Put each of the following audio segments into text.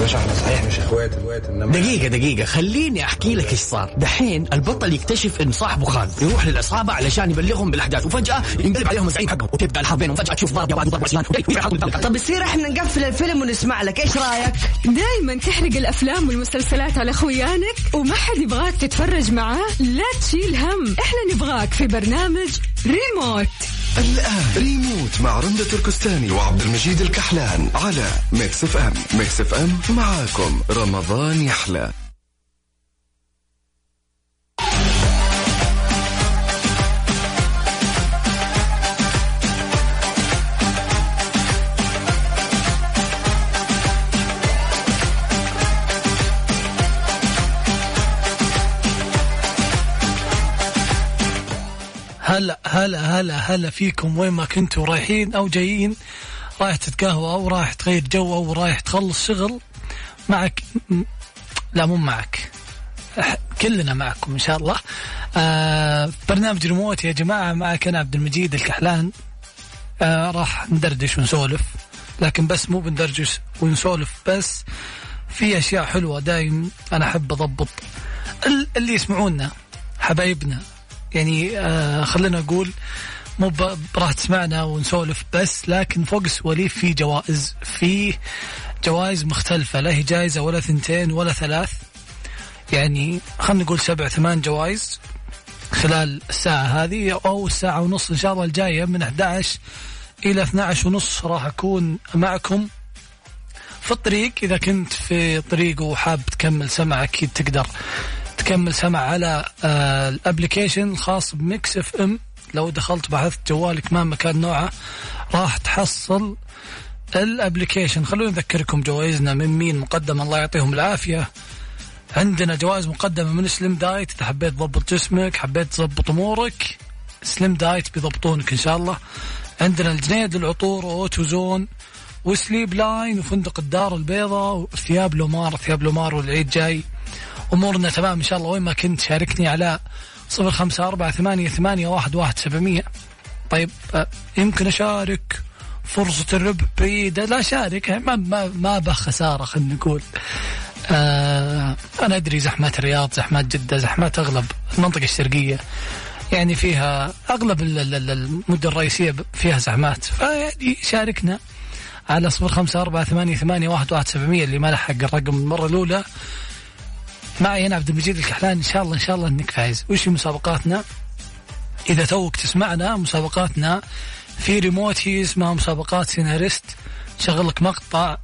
باشا إحنا صحيح مش إخوات إخوات انما دقيقة دقيقة. خليني أحكي لك إيش صار، دحين البطل يكتشف إن صاحبه خان، يروح للعصابة علشان يبلغهم بالأحداث وفجأة ينقلب عليهم الزعيم حقهم وتبدأ الحرب بينهم فجأة تشوف ضرب وضرب عصيان طب يصير إحنا نقفل الفيلم ونسمع لك إيش رأيك؟ دايما تحرق الأفلام والمسلسلات على خويانك وما حد يبغاك تتفرج معاه لا تشيل هم. إحنا نبغاك في برنامج ريموت. الآن ريموت مع رندة تركستاني وعبد المجيد الكحلان على Mix FM. Mix FM معاكم. رمضان يحلى. هلا هلا هلا هلا فيكم وين ما كنتوا رايحين أو جايين رايح تتقهوى أو رايح تغير جو أو رايح تخلص شغل معك لا مو معك كلنا معكم إن شاء الله. آه برنامج ريموت يا جماعة معك أنا عبد المجيد الكحلان. آه راح ندردش ونسولف لكن بس مو بندردش ونسولف بس في أشياء حلوة دايم أنا أحب أضبط. ال- اللي يسمعونا حبايبنا يعني آه خلينا نقول مو راح تسمعنا ونسولف بس لكن فوق السواليف في جوائز في جوائز مختلفة لا هي جائزة ولا ثنتين ولا ثلاث يعني خلينا نقول سبع ثمان جوائز خلال الساعة هذه أو الساعة ونص إن شاء الله الجاية من 11 إلى 12 ونص راح أكون معكم في الطريق. إذا كنت في طريق وحاب تكمل سمع أكيد تقدر تكمل سمع على آه ال application الخاص بميكس اف ام. لو دخلت بحثت جوالك ما مكان نوعه راح تحصل ال application خلونا نذكركم جوائزنا. من مين مقدم؟ الله يعطيهم العافية. عندنا جوائز مقدمة من سليم دايت. إذا حبيت تضبط جسمك حبيت تضبط أمورك سليم دايت بيضبطونك إن شاء الله. عندنا الجنيد للعطور واوتو زون وسليب لاين وفندق الدار البيضاء وثياب لومار. ثياب لومار والعيد جاي. أمورنا تمام إن شاء الله. وين ما كنت شاركني على صفر خمسة أربعة ثمانية, ثمانية واحد, واحد سبعمية. طيب آه، يمكن أشارك فرصة الربح بعيدة لا شارك ما ما ما به خسارة خلينا نقول. آه أنا أدري زحمات الرياض زحمات جدة زحمات أغلب المنطقة الشرقية. يعني فيها أغلب ال- ال- ال- المدن الرئيسية فيها زحمات. فيعني شاركنا على صفر خمسة أربعة ثمانية, ثمانية واحد, واحد سبعمية اللي ما لحق الرقم المرة الأولى. معي أنا عبد المجيد الكحلان. إن شاء الله إن شاء الله إنك فايز. وش مسابقاتنا؟ إذا توك تسمعنا مسابقاتنا في ريموت هي اسمها مسابقات سيناريست. شغل لك مقطع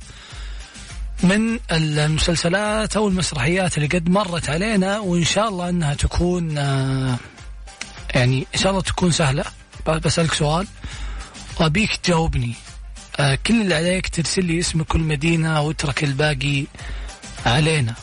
من المسلسلات أو المسرحيات اللي قد مرت علينا وإن شاء الله إنها تكون آه، يعني إن شاء الله تكون سهلة. بسألك سؤال. وأبيك تجاوبني. آه، كل اللي عليك ترسل لي اسم كل مدينة واترك الباقي علينا.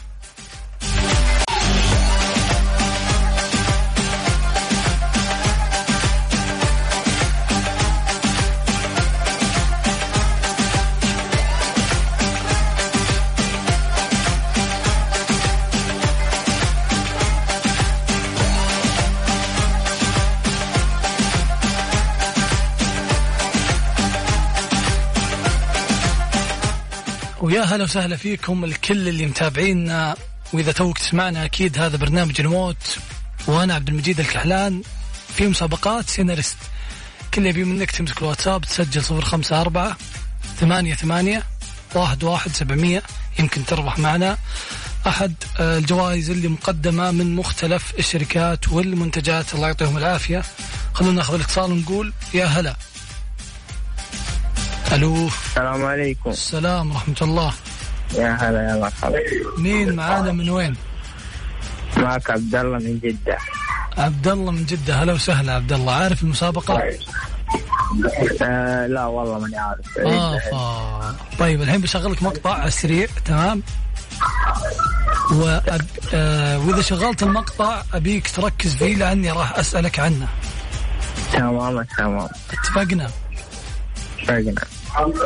ويا هلا وسهلا فيكم الكل اللي متابعينا. وإذا توك تسمعنا أكيد هذا برنامج ريموت. وأنا عبد المجيد الكحلان في مسابقات سيناريست. كل يبي منك تمسك الواتساب تسجل صفر خمسة أربعة ثمانية ثمانية واحد واحد سبعمية. يمكن تربح معنا. أحد آه، الجوائز اللي مقدمة من مختلف الشركات والمنتجات. الله يعطيهم العافية. خلونا ناخذ الاتصال ونقول يا هلا. ألو. السلام عليكم. السلام ورحمة الله. يا هلا يا مرحبا. مين معانا من وين؟ معك عبد الله من جدة. عبد الله من جدة. هلا وسهلا عبد الله. عارف المسابقة؟ آه لا والله ماني عارف. آه فا. طيب الحين بشغلك مقطع على السريع تمام؟ وأب... آه وإذا شغلت المقطع أبيك تركز فيه لأني راح أسألك عنه. تمام تمام. اتفقنا؟ عبد أعوذ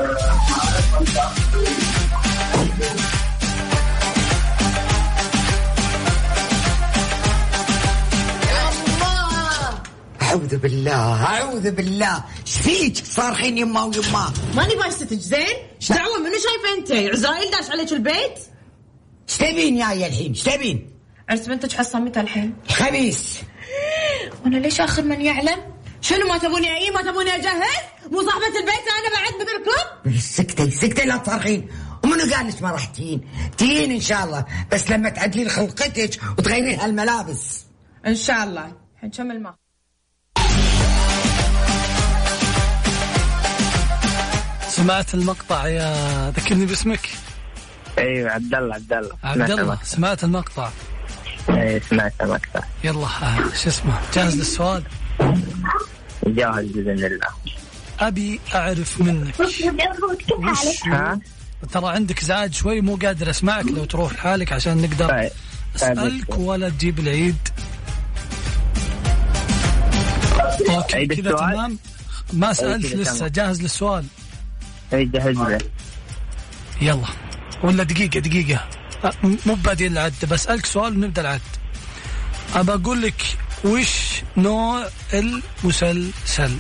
بالله أعوذ بالله إيش فيك صارخين يما ويما ماني بايستك زين؟ إيش دعوة منو شايفه أنت؟ عزرائيل داش عليك البيت؟ إيش تبين يا الحين إيش تبين عرس بنتك حصه متى الحين؟ خبيث وأنا ليش آخر من يعلم؟ شنو ما تبوني أي ما تبوني اجهز؟ مو صاحبة البيت أنا بعد بالكلوب؟ سكتي سكتي لا تصرخين ومنو قال لك ما راح تجين؟ تجين إن شاء الله. بس لما تعدلين خلقتك وتغيرين هالملابس. إن شاء الله. الحين كمل ما سمعت المقطع يا ذكرني باسمك. أيوه عبد الله عبد الله عبد الله سمعت المقطع. اي سمعت المقطع. يلا آه، شو اسمه؟ جاهز للسؤال؟ جاهز بإذن الله. أبي أعرف منك. وش؟ ترى عندك ازعاج شوي مو قادر أسمعك لو تروح لحالك عشان نقدر طيب. أسألك ولا تجيب العيد. أوكي كذا؟ تمام. ما سألت كذا لسه. جاهز للسؤال؟ اي له يلا. ولا دقيقة دقيقة. أه، مو بادين العد بسألك سؤال ونبدأ العد. أبى أقول لك وش نوع المسلسل؟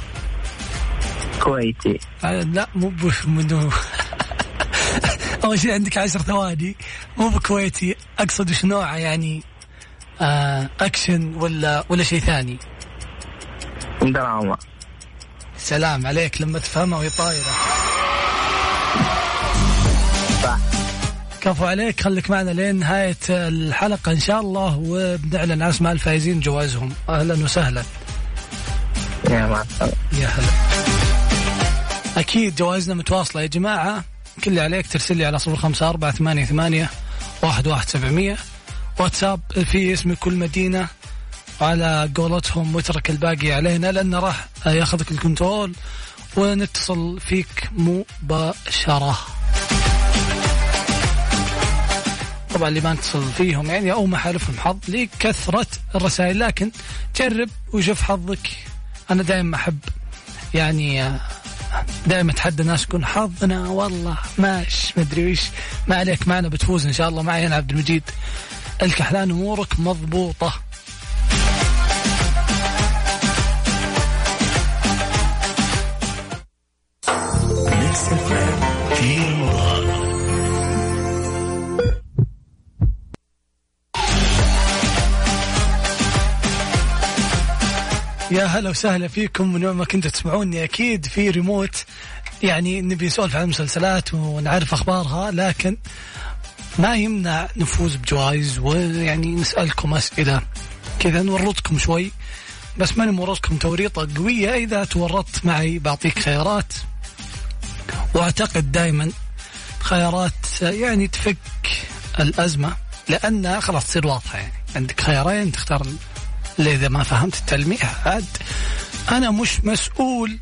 كويتي. أه، لا مو منو أول شيء عندك عشر ثواني. مو بكويتي. أقصد وش نوعه؟ يعني آه أكشن ولا ولا شيء ثاني. دراما. سلام عليك. لما تفهمها وهي طايرة. كفو عليك. خليك معنا لين نهاية الحلقة إن شاء الله وبنعلن عن أسماء الفائزين جوائزهم. أهلا وسهلا. يا مع يا هلا. أكيد جوائزنا متواصلة يا جماعة. كل اللي عليك ترسل لي على صفر خمسة أربعة ثمانية ثمانية واحد واحد سبعمية. واتساب في اسم كل مدينة على قولتهم واترك الباقي علينا لأنه راح ياخذك الكنترول ونتصل فيك مباشرة. طبعا اللي ما نتصل فيهم يعني أو ما حالفهم حظ لكثرة الرسائل. لكن جرب وشوف حظك. أنا دائما أحب يعني دائما أتحدى الناس يكون حظنا والله ماش مدري وش ما عليك معنا بتفوز إن شاء الله. معي أنا عبد المجيد. الكحلان أمورك مضبوطة. يا هلا وسهلا فيكم من ما كنتوا تسمعوني. أكيد في ريموت يعني نبي نسولف عن المسلسلات ونعرف أخبارها لكن ما يمنع نفوز بجوائز ويعني نسألكم أسئلة. كذا نورطكم شوي. بس ماني مورطكم توريطة قوية. إذا تورطت معي بعطيك خيارات. وأعتقد دائما خيارات يعني تفك الأزمة لأنها خلاص تصير واضحة يعني. عندك خيارين تختار اللي اذا ما فهمت التلميح عاد أنا مش مسؤول.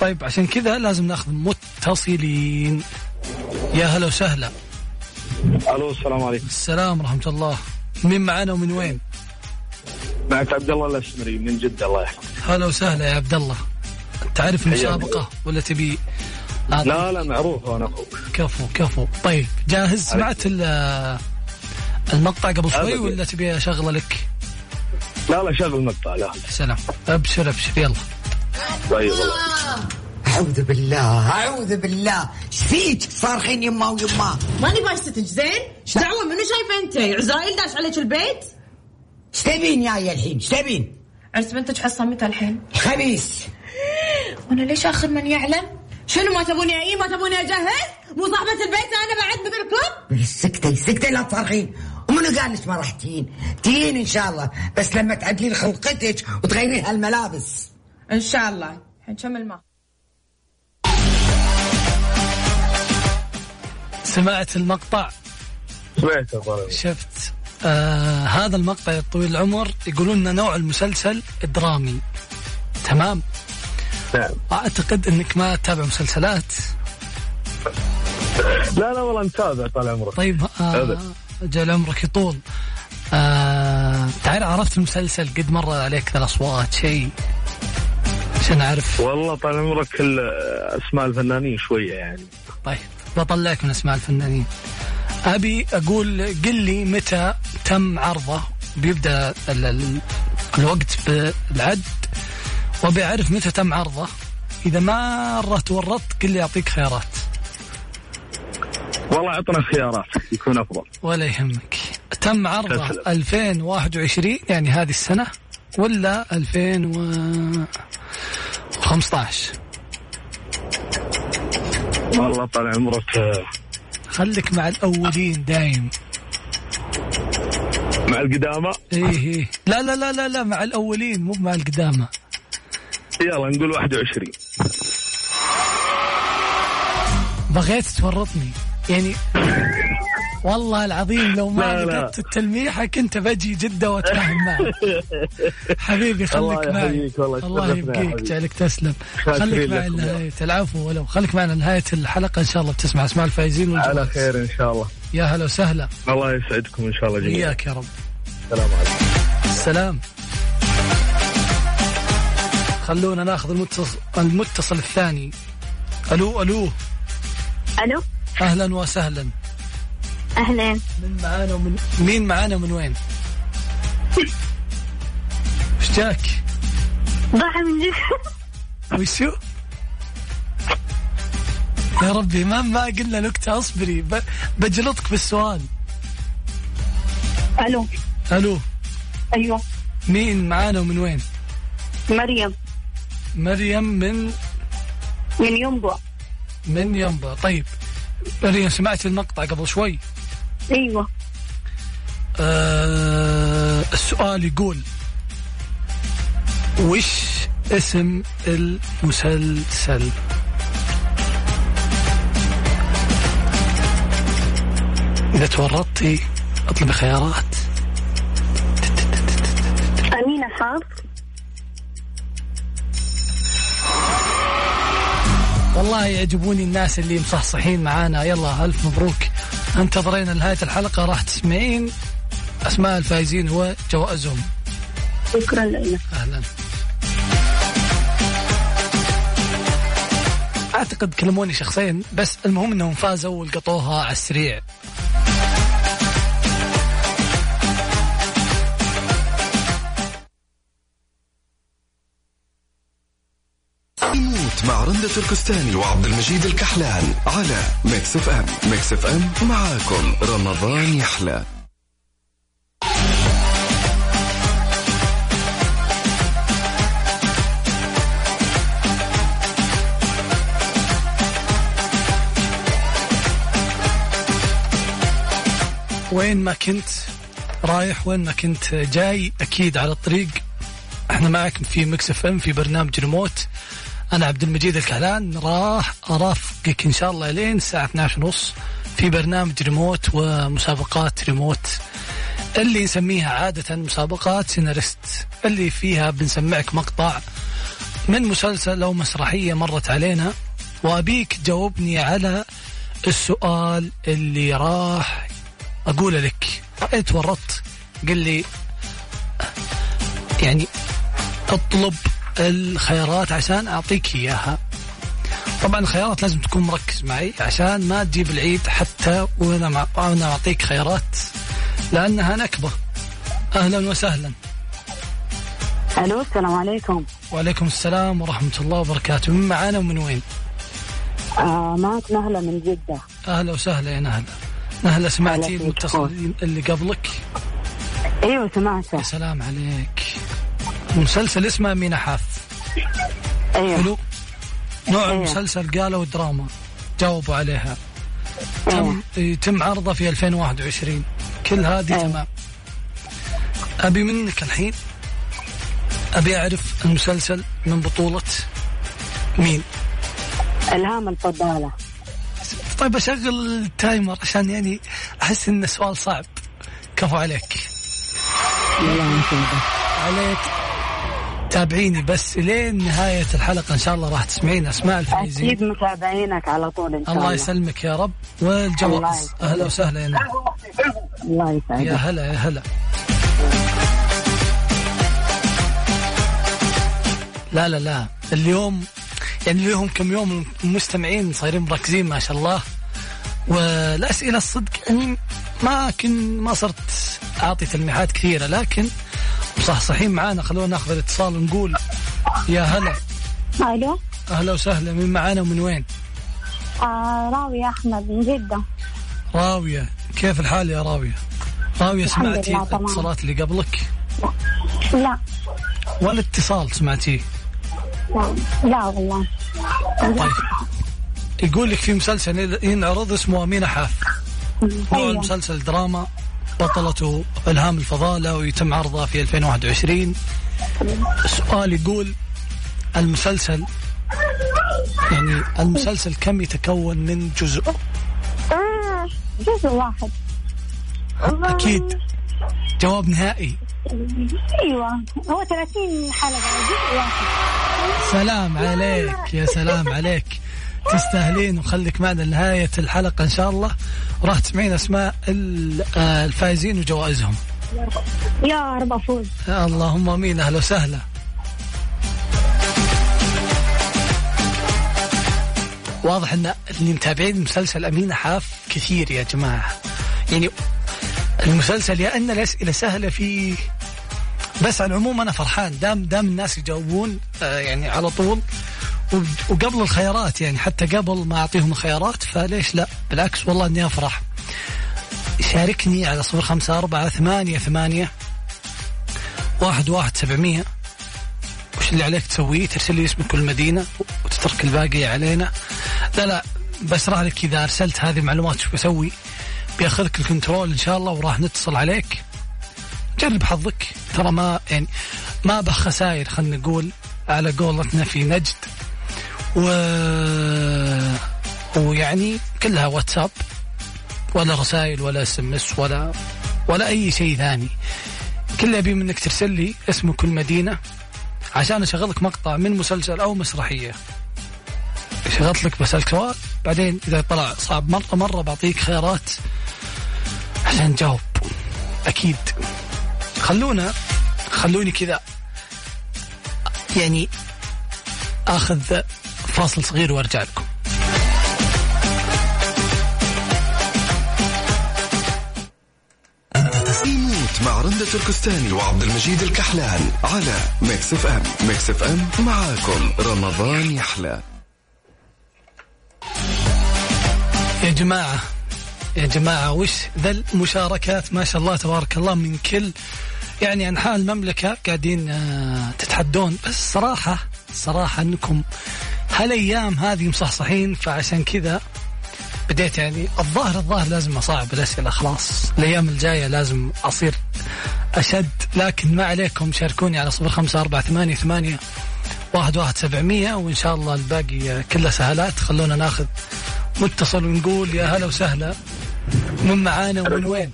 طيب عشان كذا لازم ناخذ متصلين. يا هلا وسهلا. ألو السلام عليكم. السلام ورحمة الله. مين معنا ومن وين؟ معك عبد الله الاسمري من جدة الله يحفظك. هلا وسهلا يا عبد الله. تعرف المسابقة ولا تبي آه، لا لا معروف أنا أخوك كفو كفو. طيب جاهز؟ سمعت ال- المقطع قبل شوي. ولا تبي أشغله لك؟ لا لا شغل مقطع لا. سلام. أبشر أبشر. يلا. طيب والله. أعوذ بالله أعوذ بالله. إيش فيك؟ صارخين يما ويما. ماني بايستك زين؟ إيش دعوة؟ منو شايفه أنت؟ عزرائيل داش عليك البيت؟ إيش تبين يا الحين؟ إيش تبين؟ عرس بنتك حصه متى الحين؟ خبيث. وأنا ليش آخر من يعلم؟ شنو ما تبوني أي ما تبوني اجهز؟ مو صاحبة البيت أنا بعد بالكلوب؟ سكتي سكتي لا تصرخين ومنو قال لك ما راح تجين؟ تجين إن شاء الله بس لما تعدلين خلقتك وتغيرين هالملابس إن شاء الله الحين كمل ما سمعت المقطع سمعت أخبار. شفت آه هذا المقطع يا طويل العمر يقولون لنا نوع المسلسل درامي تمام نعم أعتقد إنك ما تتابع مسلسلات. لا لا والله متابع طال عمرك. طيب آه. جل عمرك يطول. آه تعرف عرفت المسلسل قد مر عليك الأصوات؟ شيء عشان أعرف. والله طال عمرك أسماء الفنانين شوية يعني. طيب بطلعك من أسماء الفنانين. أبي أقول قل لي متى تم عرضه؟ بيبدأ ال- ال- الوقت بالعد. وابي أعرف متى تم عرضه. إذا مره تورطت قل لي أعطيك خيارات. والله عطنا خيارات يكون أفضل. ولا يهمك. تم عرضه تسلم. 2021 يعني هذه السنة ولا 2015 والله طال عمرك. خليك مع الأولين دايم. مع القدامى؟ إيه إيه. لا لا لا لا لا مع الأولين مو مع القدامى. يلا نقول 21 بغيت تورطني. يعني والله العظيم لو ما. لقيت التلميحة كنت بجي جدة واتفاهم معك. حبيبي خليك معي. الله يبقيك. جعلك تسلم. خليك معي لنهاية العفو ولو خليك معنا لنهاية الحلقة إن شاء الله بتسمع أسماء الفايزين على خير إن شاء الله. يا هلا وسهلا. الله يسعدكم إن شاء الله جميعا. إياك يا رب. السلام عليكم. السلام خلونا ناخذ المتصل, المتصل الثاني. ألو ألو. ألو. أهلا وسهلا. اهلين من معانا ومن مين معانا من وين؟ إيش جاك؟ ضاع من جد. وشو؟ يا ربي ما ما قلنا نكتة اصبري ب- بجلطك بالسؤال. ألو. ألو. أيوه. مين معانا ومن وين؟ مريم. مريم من من ينبع. من ينبع. طيب مريم سمعت المقطع قبل شوي؟ أيوه. آه السؤال يقول وش اسم المسلسل؟ إذا تورطتي اطلبي خيارات. والله يعجبوني الناس اللي مصحصحين معانا. يلا ألف مبروك. انتظرينا لنهاية الحلقة. راح تسمعين أسماء الفائزين وجوائزهم. شكرا لك. أهلا. أعتقد كلموني شخصيا بس المهم أنهم فازوا ولقطوها على السريع. رندة تركستاني وعبد المجيد الكحلان على ميكس اف ام ميكس اف ام معاكم. رمضان يحلى. وين ما كنت رايح وين ما كنت جاي أكيد على الطريق. إحنا معك في مكس اف ام في برنامج ريموت أنا عبد المجيد الكحلان راح أرافقك إن شاء الله لين الساعة 12 ونص في برنامج ريموت ومسابقات ريموت. اللي نسميها عادة مسابقات سيناريست اللي فيها بنسمعك مقطع من مسلسل أو مسرحية مرت علينا وأبيك تجاوبني على السؤال اللي راح أقوله لك. رأيت تورطت قل لي يعني أطلب الخيارات عشان أعطيك إياها. طبعا الخيارات لازم تكون مركز معي عشان ما تجيب العيد حتى وأنا مع... وأنا أعطيك خيارات لأنها نكبة. أهلا وسهلا. ألو السلام عليكم. وعليكم السلام ورحمة الله وبركاته. من معانا ومن وين؟ آه معك نهله من جدة. أهلا وسهلا يا نهله نهله سمعتي المتصلين اللي قبلك؟ أيوه سمعته. يا سلام عليك. مسلسل اسمه مينا حاف. أيوه. حلو؟ نوع أيوة. المسلسل قالوا دراما. جاوبوا عليها. تم يتم عرضه في 2021 كل هذه أيوة. تمام. أبي منك الحين أبي أعرف المسلسل من بطولة مين؟ ألهام الفضالة. طيب أشغل التايمر عشان يعني أحس انه سؤال صعب. كفو عليك. يلا. عليك. تابعيني بس لين نهاية الحلقة إن شاء الله راح تسمعين أسماء الفائزين أكيد متابعينك على طول إن شاء الله الله. يسلمك يا رب. والجوائز يسلمك. أهلا وسهلا يا نعم الله يا يسعدك هلا يا هلا. لا لا لا. اليوم يعني اليوم كم يوم المستمعين صايرين مركزين ما شاء الله. والأسئلة الصدق يعني ما كن ما صرت أعطي تلميحات كثيرة لكن مصحصحين معانا خلونا ناخذ الاتصال ونقول يا هلا ألو أهلا وسهلا من معانا ومن وين؟ آه راوية أحمد من جدة راوية كيف الحال يا؟ راوية الحمد سمعتي. الاتصالات اللي قبلك؟ لا ولا اتصال سمعتيه؟ لا لا والله طيب يقول لك في مسلسل ينعرض اسمه أمينة حاف نوع أيوة. المسلسل دراما بطلته إلهام الفضالة ويتم عرضه في 2021 السؤال يقول المسلسل يعني المسلسل كم يتكون من جزء؟ آه جزء واحد. أكيد. جواب نهائي. أيوه. هو 30 حلقة جزء واحد. سلام عليك يا سلام عليك. تستاهلين وخليك معنا لنهاية الحلقة إن شاء الله. وراح تسمعين أسماء آه، الفائزين وجوائزهم. يا رب أفوز. اللهم آمين. أهلا وسهلا. واضح إن اللي متابعين مسلسل أمينة حاف كثير يا جماعة. يعني المسلسل يا إن الاسئله سهلة فيه بس على العموم أنا فرحان. دام دام الناس يجاوبون آه، يعني على طول وقبل الخيارات يعني حتى قبل ما أعطيهم الخيارات فليش لا؟ بالعكس والله إني أفرح. شاركني على صفر خمسة أربعة ثمانية ثمانية واحد واحد سبعمية. وش اللي عليك تسويه ترسل لي اسمك والمدينة وتترك الباقي علينا. لا لا بشرح لك إذا أرسلت هذه المعلومات. وش بسوي بياخذك ال control إن شاء الله وراح نتصل عليك. جرب حظك. ترى ما يعني ما به خسائر خلينا نقول على قولتنا في نجد. و ويعني كلها واتساب. ولا رسائل ولا SMS ولا ولا أي شيء ثاني. كل اللي أبي منك ترسل لي اسمك والمدينه عشان أشغل لك مقطع من مسلسل أو مسرحية. شغلت لك بسالك سؤال بعدين إذا طلع صعب مرة مرة بعطيك خيارات عشان تجاوب. أكيد. خلونا خلوني كذا. يعني آخذ فاصل صغير وارجع لكم. مع رندة تركستاني وعبد المجيد الكحلان على ميكس اف ام ميكس اف ام معاكم. رمضان يحلى. يا جماعة يا جماعة وش ذا المشاركات؟ ما شاء الله تبارك الله من كل يعني أنحاء المملكة قاعدين آه، تتحدون. بس صراحة صراحة أنكم هالأيام هذه مصحصحين؟ فعشان كذا بديت يعني الظاهر الظاهر لازم أصعب الأسئلة خلاص. الأيام الجاية لازم أصير أشد. لكن ما عليكم شاركوني على صفر خمسة أربعة ثمانية ثمانية واحد واحد سبعمية وإن شاء الله الباقي كله سهلات. خلونا ناخذ متصل ونقول يا هلا وسهلا. من معانا ومن وين؟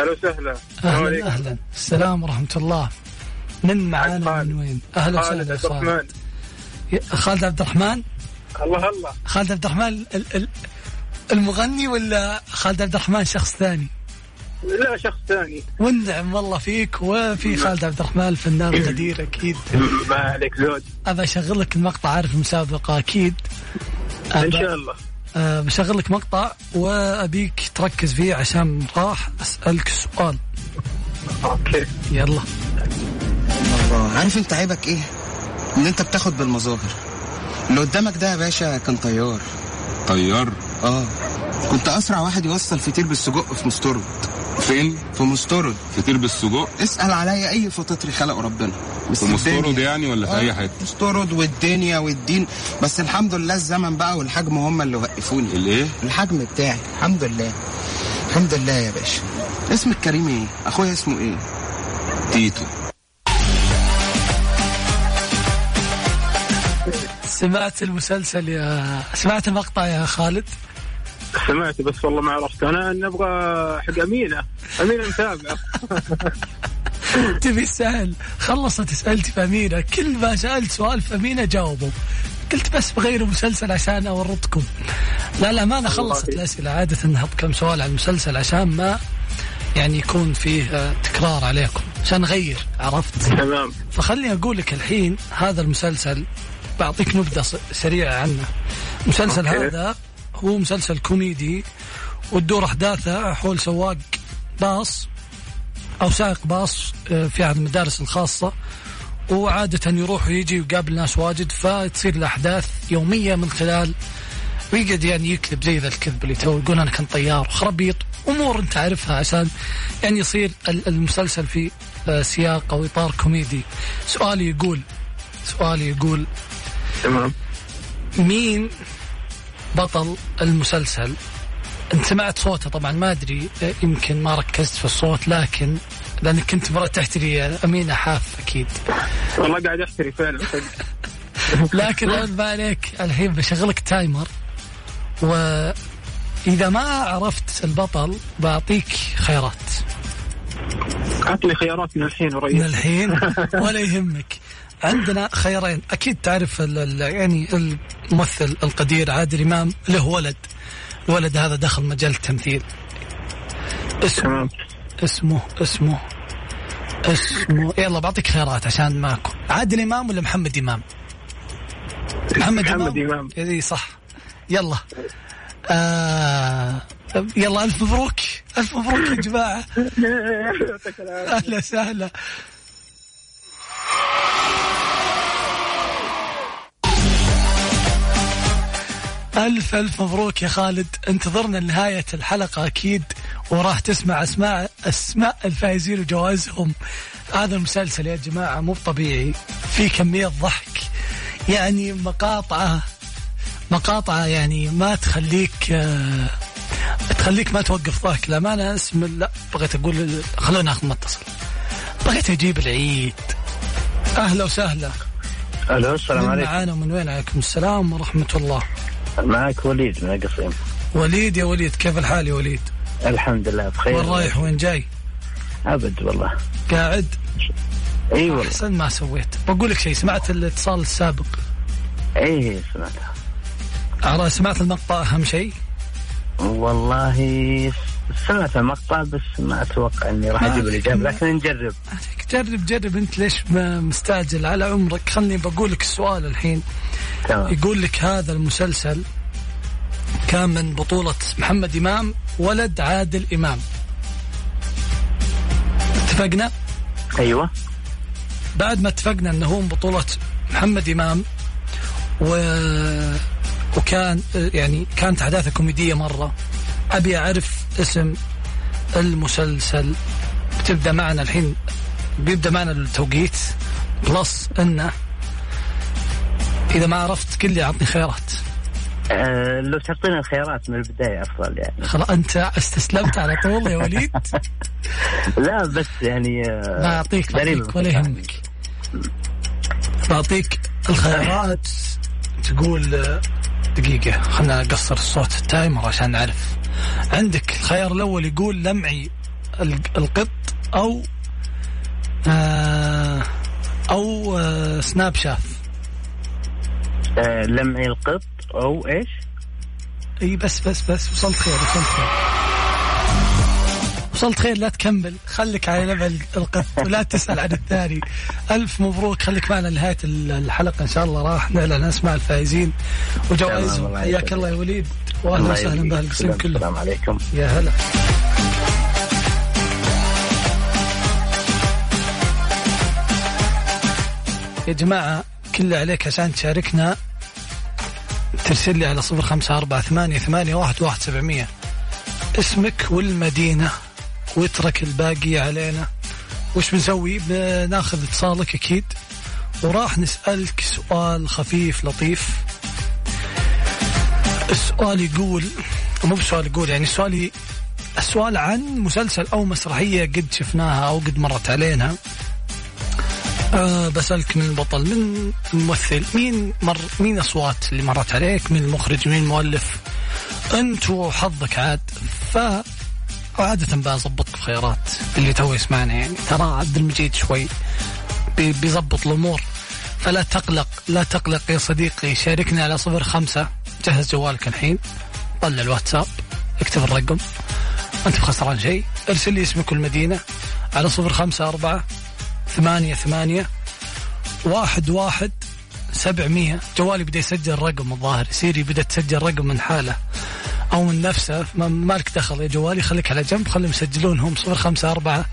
أهلا وسهلا عليكم. أهلا. السلام ورحمة الله. من معانا. ومن وين؟ أهلا خالد وسهلا عبد خالد يا- خالد عبد الرحمن؟ الله الله. خالد عبد الرحمن ال- ال- المغني ولا خالد عبد الرحمن شخص ثاني؟ لا شخص ثاني. والنعم والله فيك وفي خالد عبد الرحمن الفنان القدير أكيد. ما عليك زود. أبى اشغل لك المقطع عارف المسابقه أكيد. إن شاء الله. أه بشغل لك مقطع وأبيك تركز فيه عشان راح أسألك سؤال. أوكي. يلا. الله عارف أنت عيبك إيه؟ ان انت بتاخد بالمظاهر. اللي قدامك ده يا باشا كان طيار. طيار؟ آه. كنت أسرع واحد يوصل فطير بالسجق في مستورد. فين؟ في مستورد. فطير بالسجق؟ اسأل عليا أي فطاطري خلقه ربنا. بس في الدنيا- يعني ولا في آه، اي حتة؟ مستورد والدنيا والدين. بس الحمد لله الزمن بقى والحجم هم اللي وقفوني. الإيه؟ الحجم بتاعي. الحمد لله. الحمد لله يا باشا. اسمك كريم إيه؟ أخويا اسمه إيه؟ تيتو. سمعت المسلسل يا سمعت المقطع يا خالد؟ سمعت بس والله ما عرفت. أنا نبغى حق أمينة. أمينة متابعة. تبي السهل خلصت اسئلتي في أمينة. كل ما سألت سؤال في أمينة جاوبوا قلت بس بغير مسلسل عشان أورطكم. لا لا ما أنا خلصت الأسئلة. عادة نحط كم سؤال على المسلسل عشان ما يعني يكون فيه آه، تكرار عليكم. عشان نغير عرفت؟ تمام. فخليني أقول لك الحين هذا المسلسل بعطيك نبذه سريعه عنه المسلسل okay. هذا هو مسلسل كوميدي وتدور أحداثه حول سواق باص أو سائق باص آه، في أحد المدارس الخاصة وعادة يروح ويجي ويقابل ناس واجد فتصير الأحداث يومية من خلال ويقعد يعني يكذب زي ذا الكذب اللي تو يقول أنا كنت طيار وخربيط أمور أنت عارفها عشان يعني يصير ال- المسلسل في آه، سياق أو إطار كوميدي سؤالي يقول سؤالي يقول تمام. مين بطل المسلسل؟ انت سمعت صوته طبعا ما أدري يمكن ما ركزت في الصوت لكن لأنك كنت مرة تحتري أمينة حق أكيد. والله قاعد أحتري فعلا. لكن رد بالك الحين بشغلك تايمر. وإذا ما عرفت البطل بعطيك خيارات. عطني خيارات من الحين وريح من الحين؟ ولا يهمك. عندنا خيارين. أكيد تعرف ال يعني الممثل القدير عادل إمام له ولد. الولد هذا دخل مجال التمثيل. اسمه اسمه اسمه اسمه. يلا بعطيك خيارات عشان ماكو. عادل إمام ولا محمد إمام؟ محمد, محمد إمام. إي صح. يلا. آه يلا ألف مبروك. ألف مبروك يا جماعة. أهلا وسهلا. ألف ألف مبروك يا خالد. انتظرنا لنهاية الحلقة أكيد وراح تسمع أسماء أسماء الفائزين وجوائزهم. هذا المسلسل يا جماعة مو طبيعي. في كمية ضحك. يعني مقاطعة مقاطعة يعني ما تخليك آه، تخليك ما توقف ضحك. للأمانة أسم لا بغيت أقول خلونا ناخذ متصل. بغيت أجيب العيد. أهلا وسهلا. ألو السلام من عليكم. معانا ومن وين عليكم السلام ورحمة الله. معك وليد من القصيم وليد يا وليد كيف الحال يا وليد؟ الحمد لله بخير. وين رايح؟ وين جاي؟ أبد والله. قاعد؟ إي والله. أحسن ما سويت. بقول لك شيء سمعت الاتصال السابق؟ إي سمعتها سمعت المقطع أهم شيء؟ والله سمعت المقطع بس ما أتوقع إني راح أجيب. الإجابة لكن نجرب. جرب جرب. أنت ليش ما مستعجل على عمرك؟ خلني بقول لك السؤال الحين. تمام. يقول لك هذا المسلسل كان من بطولة محمد إمام ولد عادل إمام. اتفقنا؟ أيوه. بعد ما اتفقنا إنه هو من بطولة محمد إمام و... وكان يعني كانت أحداثه كوميدية مرة. أبي أعرف اسم المسلسل. بتبدأ معنا الحين بيبدأ معنا التوقيت. plus انه إذا ما عرفت قل لي اعطني خيارات. آه لو تعطينا الخيارات من البداية أفضل يعني. خلاص أنت استسلمت على طول يا وليد. لا بس يعني آه ما أعطيك بعطيك ولا يهمك. بعطيك الخيارات تقول دقيقة خلنا نقصر الصوت ال timer عشان نعرف. عندك الخيار الأول يقول لمعي ال- القط أو آه أو آه سناب شات آه لمعي القط أو إيش؟ اي بس بس بس وصلت خير وصلت خير وصلت خير لا تكمل. خليك على level القط ولا تسأل عن الثاني ألف مبروك. خليك معنا لنهاية الحلقة. إن شاء الله راح نعلن أسماء الفائزين. وجوائزهم حياك. الله يا وليد. واهلا وسهلا باهالقسم فيك. كله. السلام عليكم. يا هلا. يا جماعة كل عليك عشان تشاركنا ترسل لي على صفر خمسة أربعة ثمانية ثمانية واحد واحد سبعمية. اسمك والمدينة. واترك الباقي علينا. وش بنسوي؟ بناخذ اتصالك أكيد. وراح نسألك سؤال خفيف لطيف. السؤال يقول مو بسؤال يقول يعني السؤال السؤال عن مسلسل أو مسرحية قد شفناها أو قد مرت علينا. أه بسألك من البطل من الممثل مين مر مين أصوات اللي مرت عليك؟ مين المخرج مين المؤلف؟ أنت وحظك عاد. وعادة بظبط الخيارات اللي تو يسمعنا يعني ترى عبد المجيد شوي بي- بيظبط الأمور. فلا تقلق لا تقلق يا صديقي. شاركنا على صفر خمسة جهز جوالك الحين. طلع الواتساب اكتب الرقم. أنت بخسران شيء. ارسل لي اسمك والمدينة على صفر خمسة أربعة ثمانية ثمانية واحد واحد سبعمية. جوالي بدأ يسجل رقم الظاهر. سيري بدأت تسجل رقم من حاله. أو من نفسه. ما مالك دخل يا جوالي خليك على جنب. خليهم يسجلون هم صفر خمسة أربعة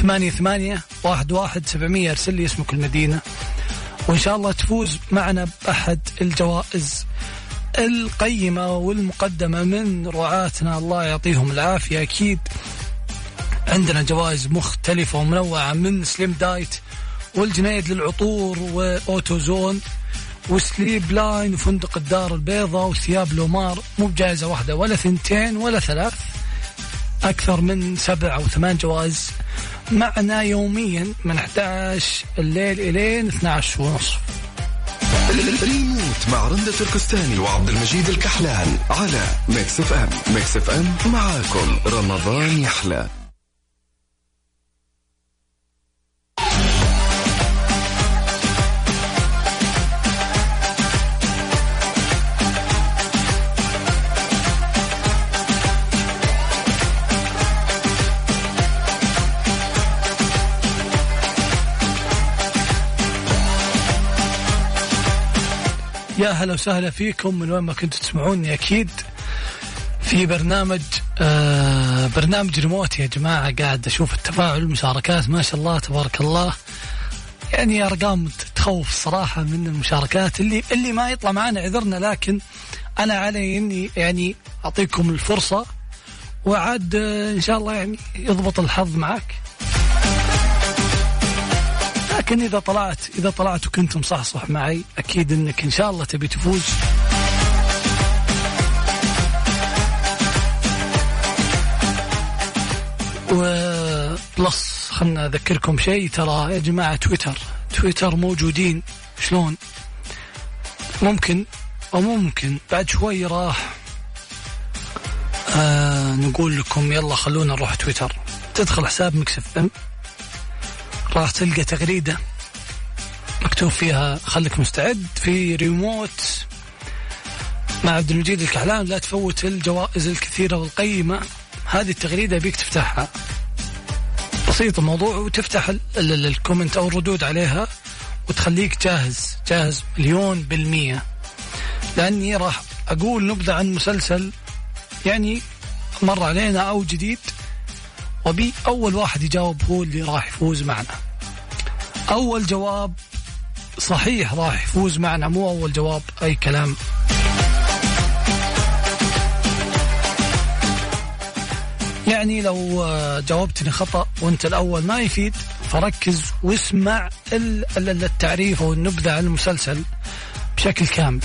ثمانية ثمانية واحد واحد سبعمية. ارسل لي اسمك المدينة. وإن شاء الله تفوز معنا بأحد الجوائز القيمة والمقدمة من رعاتنا. الله يعطيهم العافية. أكيد عندنا جوائز مختلفة ومنوعة من سليم دايت والجنيد للعطور وأوتوزون. وسليب لاين وفندق الدار البيضاء وثياب لومار مو بجائزة واحدة ولا ثنتين ولا ثلاث أكثر من سبع أو ثمان جوائز. معنا يوميا من 11 الليل إلين 12 ونصف ريموت مع رندة تركستاني وعبد المجيد الكحلان على ميكس إف إم. ميكس إف إم معاكم. رمضان يحلى. يا هلا وسهلا فيكم من وين ما كنتوا تسمعوني أكيد في برنامج آه برنامج ريموت يا جماعة قاعد أشوف التفاعل المشاركات ما شاء الله تبارك الله. يعني أرقام تخوف صراحة من المشاركات اللي اللي ما يطلع معنا عذرنا لكن أنا علي إني يعني أعطيكم الفرصة وعاد آه، إن شاء الله يعني يضبط الحظ معك. لكن إذا طلعت إذا طلعت وكنت مصحصح معي أكيد إنك إن شاء الله تبي تفوز. وبلس خلنا أذكركم شيء. ترى يا جماعة تويتر تويتر موجودين. شلون؟ ممكن أو ممكن بعد شوي راح آه نقول لكم يلا خلونا نروح تويتر. تدخل حساب ميكس اف ام. راح تلقى تغريدة. مكتوب فيها خليك مستعد في ريموت. مع عبد المجيد الكحلان لا تفوت الجوائز الكثيرة والقيمة. هذه التغريدة أبيك تفتحها. بسيط الموضوع وتفتح ال- ال- ال- الـ comment أو الردود عليها وتخليك جاهز. جاهز مليون بالمية. لأني راح أقول نبذة عن مسلسل يعني مر علينا أو جديد. وبي أول واحد يجاوب هو اللي راح يفوز معنا. أول جواب صحيح راح يفوز معنا مو أول جواب أي كلام. يعني لو آه، جاوبتني خطأ وأنت الأول ما يفيد فركز واسمع ال- ال- التعريف أو النبذة عن المسلسل بشكل كامل.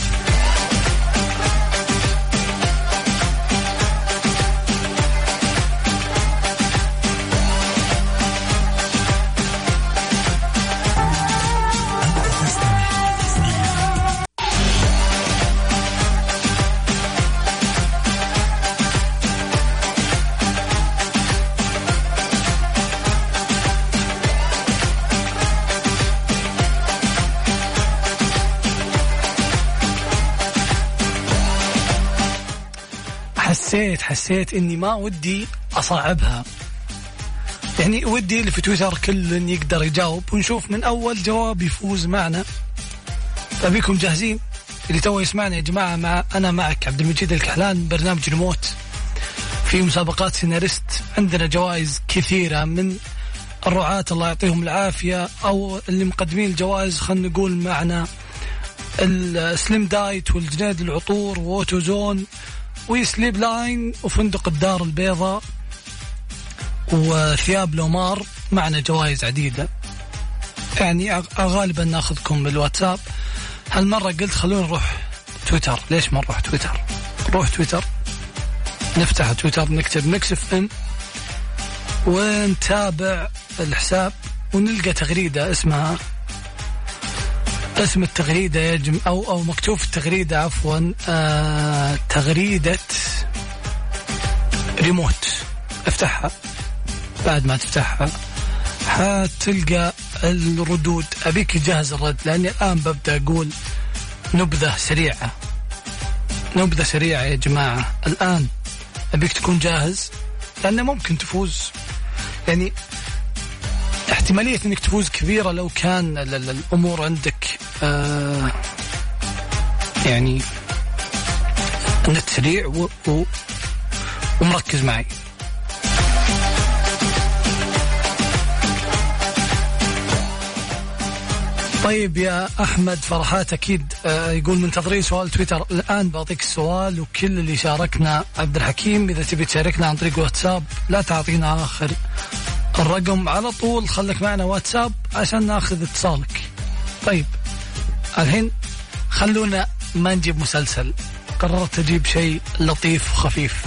حسيت حسيت إني ما ودي اصعبها يعني ودي اللي في تويتر كل يقدر يجاوب ونشوف من أول جواب يفوز معنا. فبيكم جاهزين؟ اللي تو يسمعنا يا جماعة مع أنا معك عبد المجيد الكحلان برنامج ريموت في مسابقات سيناريست عندنا جوائز كثيرة من الرعاة الله يعطيهم العافية أو اللي مقدمين الجوائز خلينا نقول معنا سليم دايت والجنيد للعطور واوتو زون وسليب لاين وفندق الدار البيضاء وثياب لومار معنا جوائز عديدة. يعني غالبا ناخذكم بالواتساب. هالمرة قلت خلونا نروح تويتر. ليش ما نروح تويتر؟ نروح تويتر. نفتح تويتر نكتب ميكس اف ام ونتابع الحساب ونلقى تغريدة اسمها اسم التغريدة يا جم أو أو مكتوب في التغريدة عفوا. آه تغريدة ريموت. افتحها. بعد ما تفتحها حتلقى الردود. أبيك جاهز الرد لأني الآن ببدأ أقول نبذة سريعة. نبذة سريعة يا جماعة. الآن أبيك تكون جاهز؟ لأنه ممكن تفوز. يعني احتمالية إنك تفوز كبيرة لو كان ال- ال- الأمور عندك آه يعني النت سريع و... و... ومركز معي. طيب يا أحمد فرحات أكيد آه، يقول منتظرين سؤال تويتر الآن بعطيك السؤال وكل اللي شاركنا عبد الحكيم إذا تبي تشاركنا عن طريق واتساب لا تعطينا آخر الرقم على طول خليك معنا واتساب عشان ناخذ اتصالك. طيب. الحين خلونا ما نجيب مسلسل. قررت أجيب شيء لطيف وخفيف.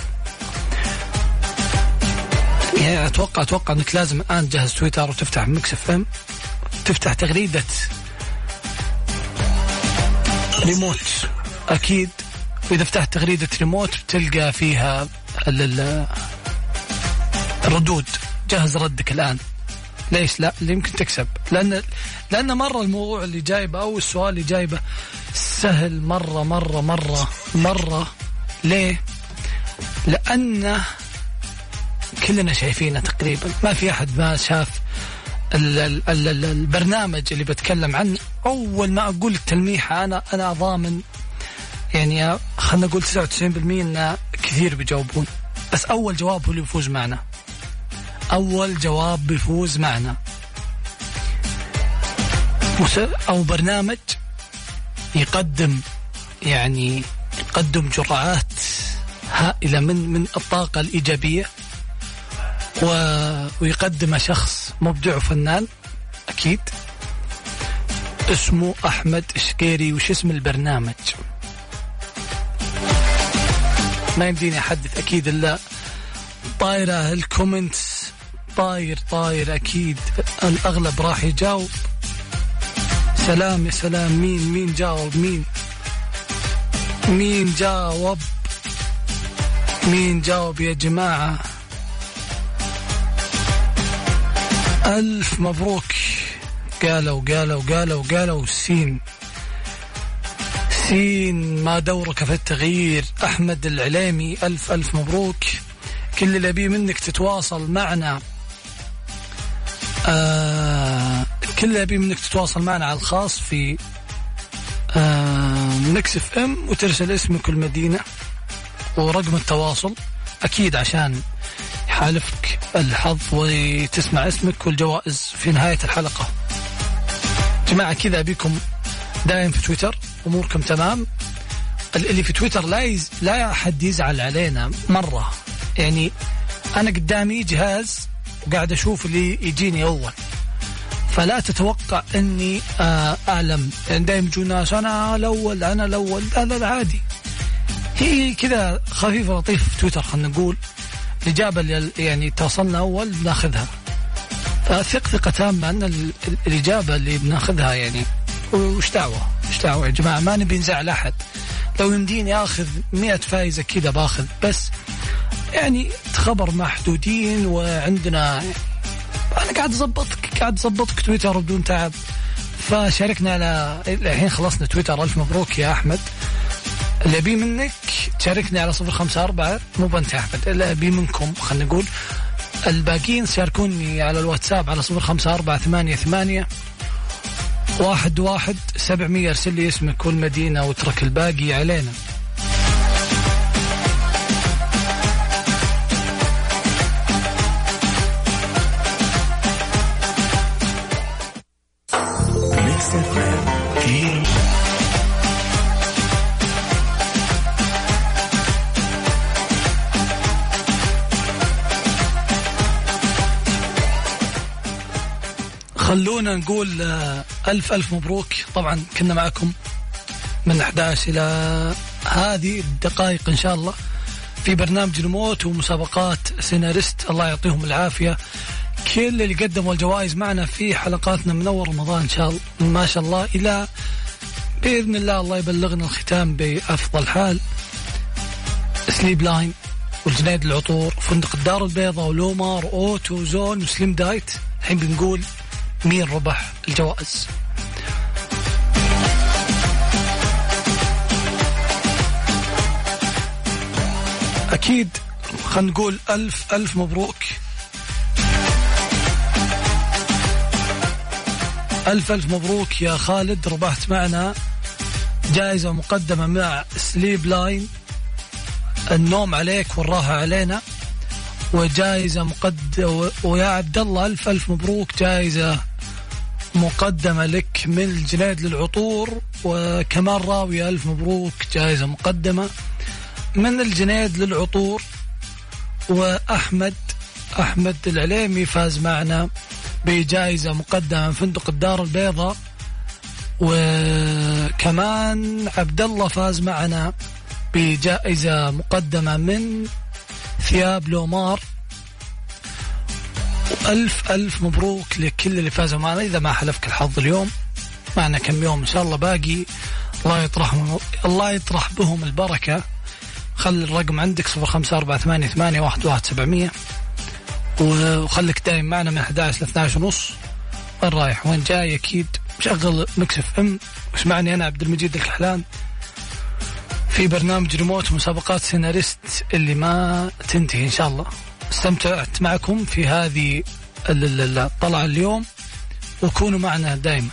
يعني أتوقع أتوقع إنك لازم الآن تجهز تويتر وتفتح Mix FM تفتح تغريدة ريموت. أكيد واذا فتحت تغريدة ريموت بتلقى فيها ال- الردود جهز ردك الآن. ليش لا؟ يمكن تكسب. لأن لأن مرة الموضوع اللي جايبه أو السؤال اللي جايبه سهل مره مره مره مرة. ليه؟ لأنه كلنا شايفينه تقريبا. ما في أحد ما شاف ال ال ال ال البرنامج اللي بتكلم عنه. أول ما أقول التلميحة أنا أنا ضامن. يعني خلينا نقول 99% إن كثير بيجاوبون. بس أول جواب هو اللي بيفوز معنا. أول جواب بيفوز معنا. أو برنامج يقدم يعني يقدم جرعات هائلة من من الطاقة الإيجابية و... ويقدمه شخص مبدع وفنان أكيد. اسمه أحمد شقيري وش اسم البرنامج؟ ما يمديني أحدث أكيد إلا طايرة الكومنتس. طاير طاير أكيد. الأغلب راح يجاوب. سلام يا سلام. مين مين جاوب؟ مين؟ مين جاوب؟ مين جاوب يا جماعة؟ ألف مبروك. قالوا قالوا قالوا قالوا. سين. سين ما دورك في التغيير. أحمد العليمي ألف ألف مبروك. كل اللي أبيه منك تتواصل معنا. آه كل اللي أبيه منك تتواصل معنا على الخاص في آه Mix FM وترسل اسمك والمدينة ورقم التواصل. أكيد عشان يحالفك الحظ وتسمع اسمك والجوائز في نهاية الحلقة. جماعة كذا أبيكم دايم في تويتر أموركم تمام. اللي في تويتر لا يز... لا أحد يزعل علينا مرة. يعني أنا قدامي جهاز وقاعد أشوف اللي يجيني أول فلا تتوقع إني آه، أعلم. يعني دائما يجون ناس أنا الأول أنا الأول. هذا العادي. هي كذا خفيفة لطيفه في تويتر خلينا نقول. الاجابه اللي يعني توصلنا أول بناخذها. فثق ثقة تامة أن ال- ال- الإجابة اللي بناخذها يعني. وش دعوة؟ وش دعوة يا جماعة؟ ما نبي نزعل أحد. لو يمديني آخذ 100 فايزة كذا باخذ. بس يعني خبر محدودين وعندنا أنا قاعد اظبطك قاعد اظبطك تويتر بدون تعب. فشاركنا على الحين خلصنا تويتر. ألف مبروك يا أحمد. اللي ابي منك تشاركني على صفر خمسة أربعة. مو بنت أحمد اللي ابي منكم خلينا نقول الباقيين شاركوني على الواتساب على صفر خمسة أربعة ثمانية ثمانية واحد واحد سبعمية. ارسل لي اسمك والمدينة واترك الباقي علينا. خلونا نقول آه، ألف ألف مبروك. طبعا كنا معكم من 11 إلى هذه الدقائق إن شاء الله. في برنامج الموت ومسابقات سيناريست. الله يعطيهم العافية. كل اللي قدموا الجوائز معنا في حلقاتنا من أول رمضان إن شاء الله ما شاء الله إلى بإذن الله الله يبلغنا الختام بأفضل حال. Sleep Line والجنيد العطور فندق الدار البيضاء ولومار Auto Zone و Slim Diet. الحين بنقول مين ربح الجوائز. أكيد خلينا نقول ألف ألف مبروك. ألف ألف مبروك يا خالد ربحت معنا جائزة مقدمة مع سليب لاين النوم عليك والراحة علينا. وجائزة مقد ويا عبد الله ألف ألف مبروك جائزة مقدمة لك من الجنيد للعطور. وكمان راوية ألف مبروك جائزة مقدمة من الجنيد للعطور. وأحمد أحمد العليمي فاز معنا. بجائزة مقدمة من فندق الدار البيضاء وكمان عبد الله فاز معنا بجائزة مقدمة من ثياب لومار. ألف ألف مبروك لكل اللي فازوا معنا. إذا ما حلفك الحظ اليوم معنا كم يوم إن شاء الله باقي. الله يطرح الله يطرح بهم البركة. خلي الرقم عندك صفر خمسة أربعة ثمانية ثمانية واحد واحد سبعمية. وخليك دايم معنا من 11 ل 12 ونص. وين رايح؟ وين جاي؟ أكيد مشغل مكسف إم. واسمعني أنا عبد المجيد الكحلان. في برنامج ريموت مسابقات سيناريست اللي ما تنتهي إن شاء الله. استمتعت معكم في هذه الطلعة اليوم. وكونوا معنا دائما